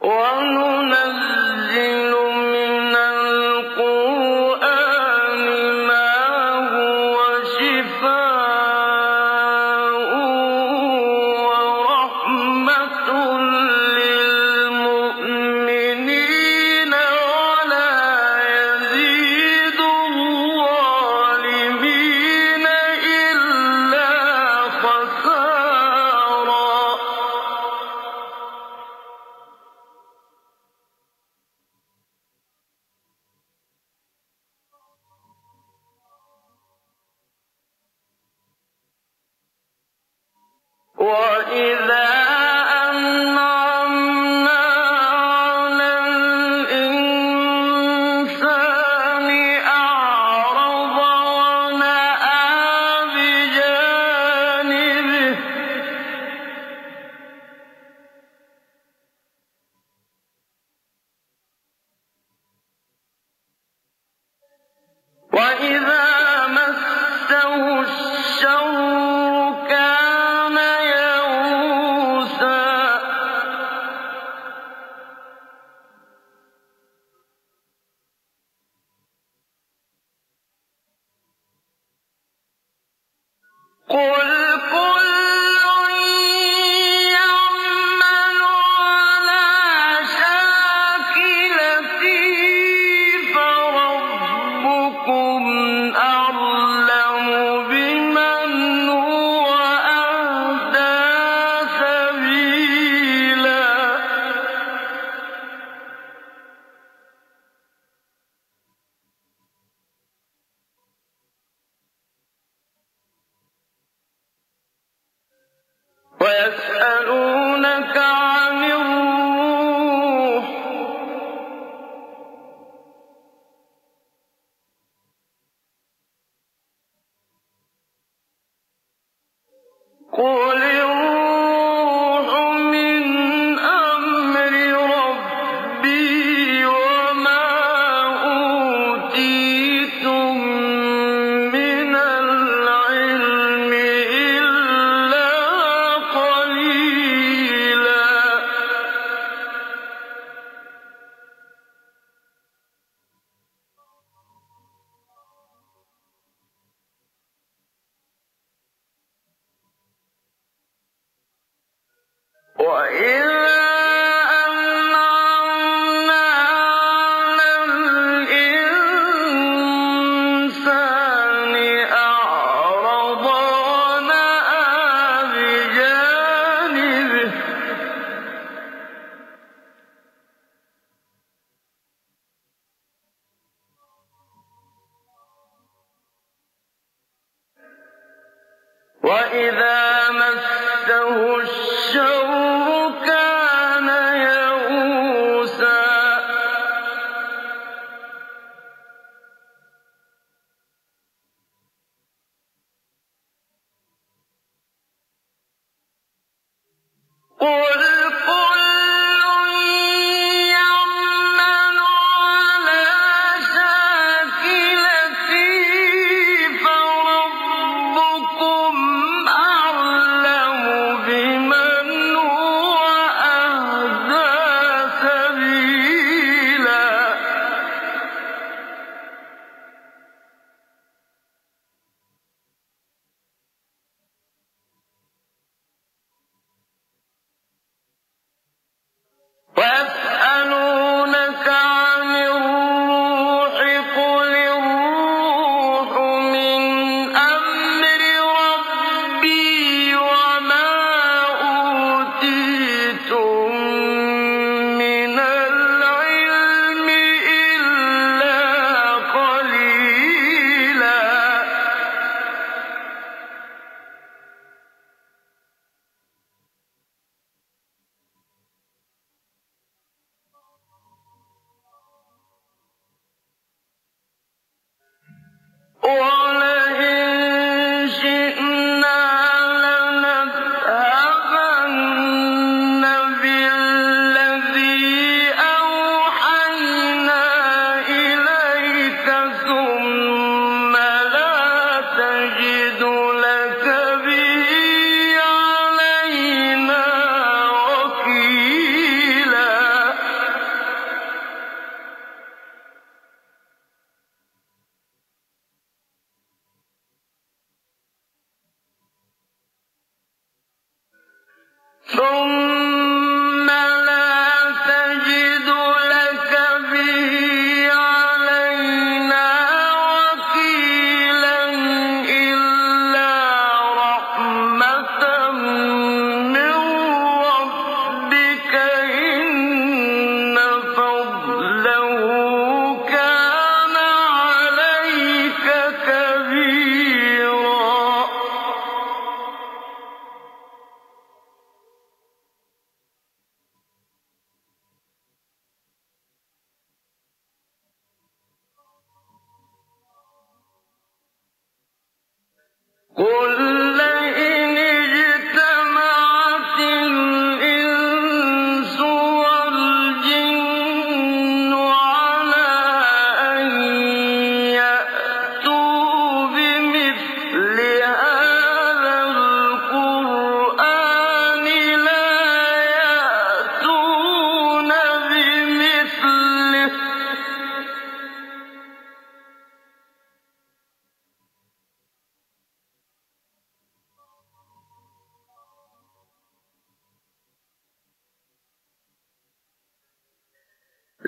وَنُنَزِّلُ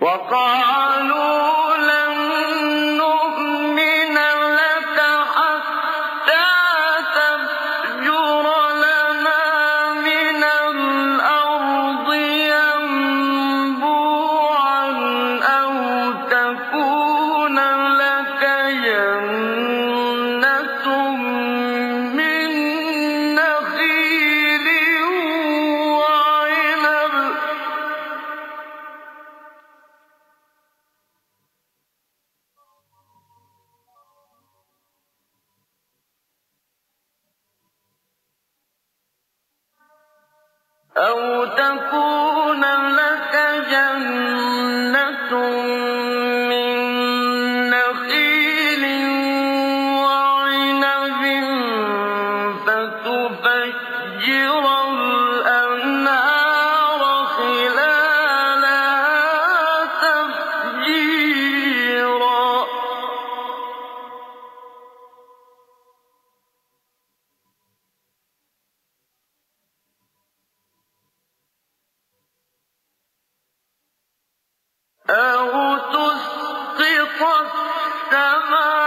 وَقَالُوا السَّمَاءَ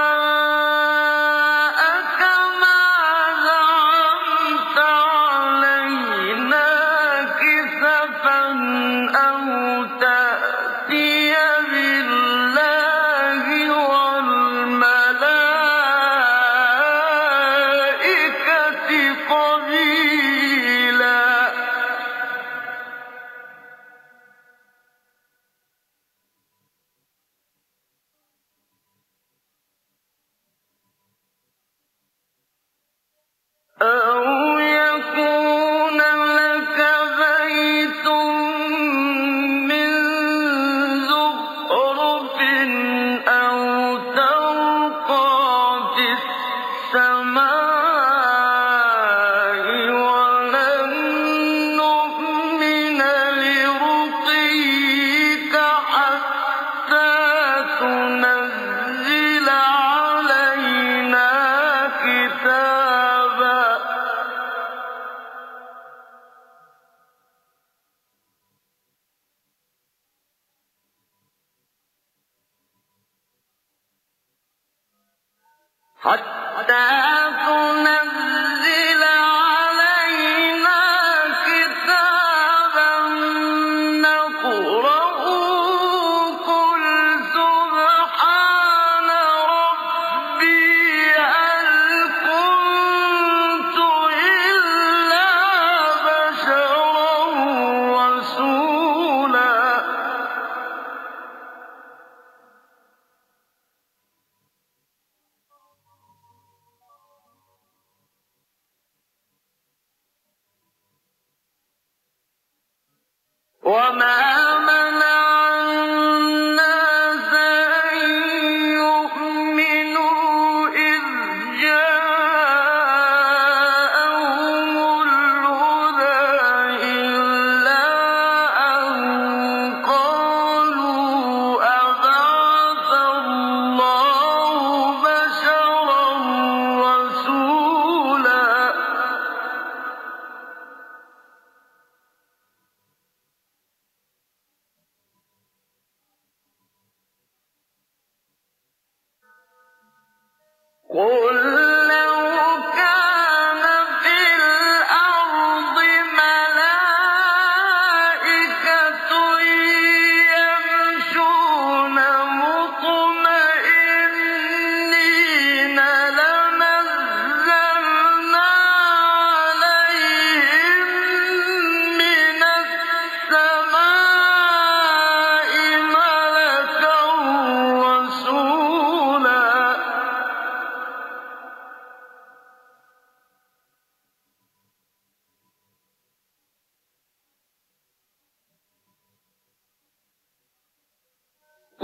قل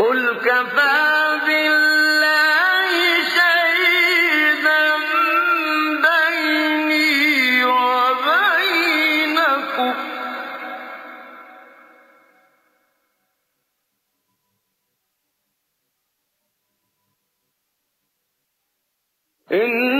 قل كفى بالله شهيدا بيني وبينكم. إن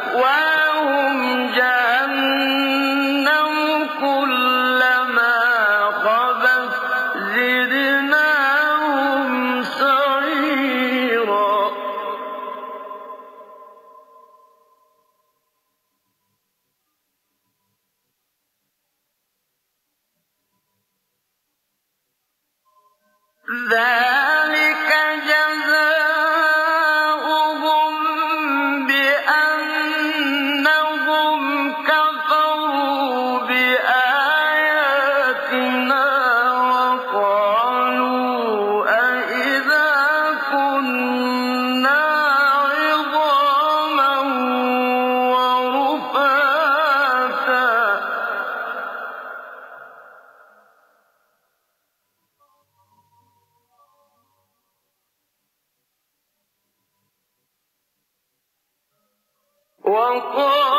广阔